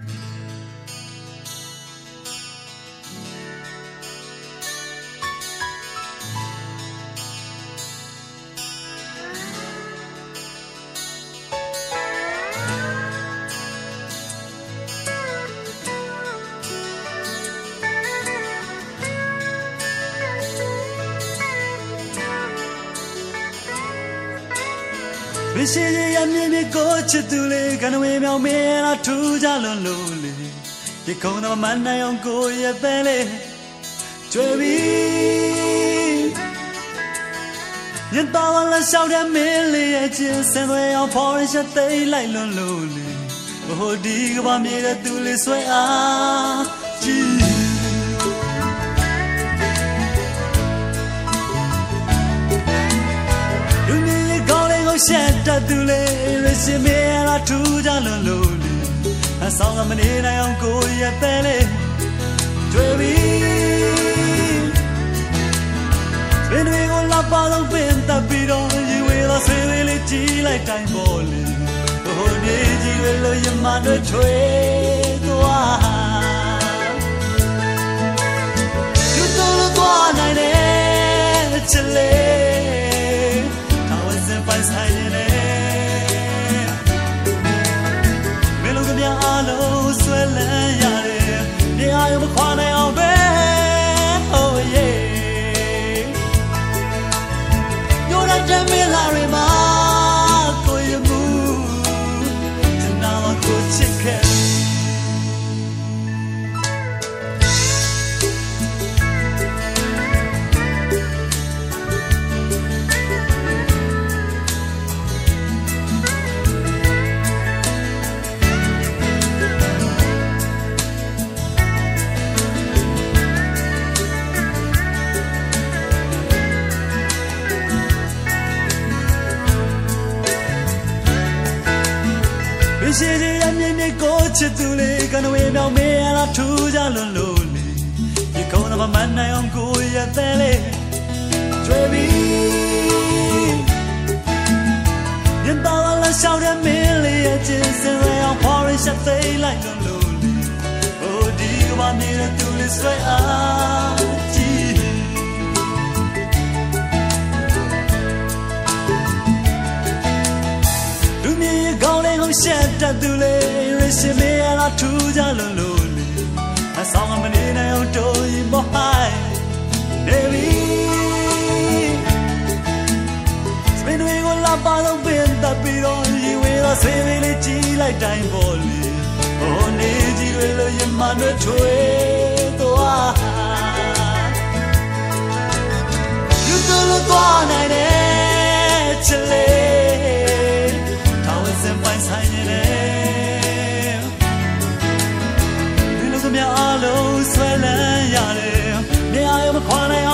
Mm-hmm. မရှိရမြင်မြကိုချစ်သူလေးကနဝေမြောင်မင်းလားထူးကြလွန်လို့လေဒီကုန်းတော့မနိုင်အောင်ကိုရဲ့ပဲလေကျွေပြီးညတော်လာရှောက်တဲ့မင်းလေးရဲ့ချင်းစင်သွေးအောင်ဖော်ရချက်သိလိုက်လွန်လို့လေဟိုဒီကဘာမြေတဲ့သူလေးဆွဲအားကြည့် ကိုရှက်တတ်သူလေရရှိမေလာထူးကြလွန်လို့လေအဆောင်ကမနေနိုင်အောင်ကိုရဲ့ပဲလေတွေ့ပြီဘယ်တွေကိုလာပါတော့ပင်တပ်ပြီးတော့ရေဝေးတော့ဆွေးလေးကြည့်လိုက်တိုင်းပေါ်လေဟိုနေကြီးတွေလို့ရမတို့ချွေသွားယူတော့သွားနိုင်တယ်ချစ်လေ မင်းတို့ကမြအားလုံးဆွဲလန်းရတယ်နေရာရမခွာနိုင်အောင်ပဲ ရှိရှိရမြင့်မြင့်ကိုချစ်သူလေးကနဝေမြောင်မေးလာထူးကြလွန်လို့လေဒီကုန်းတော့မနိုင်အောင်ကိုရတဲ့လေကျွေးပြီးရင်တော်လာရှောက်တဲ့မင်းလေးရဲ့ချင်းစင်ရအောင်ဖော်ရရှက်သိလိုက်လွန်လို့လေဟိုဒီကဘာနေတဲ့သူလေးဆွဲအား ရှက်တတ်သူလေရရှိမေလာထူးကြလို့လို့လေအဆောင်မနေနိုင်အောင်တိုးရင်မဟိုင်းနေပြီစပင်းတွေကိုလာပါတော့ပင်တပ်ပြီးတော့ရီဝေးတော့ဆေးလေးကြည့်လိုက်တိုင်းပေါ်လေဟိုနေကြီးတွေလို့ရမနဲ့ထွေးသွား ဒီ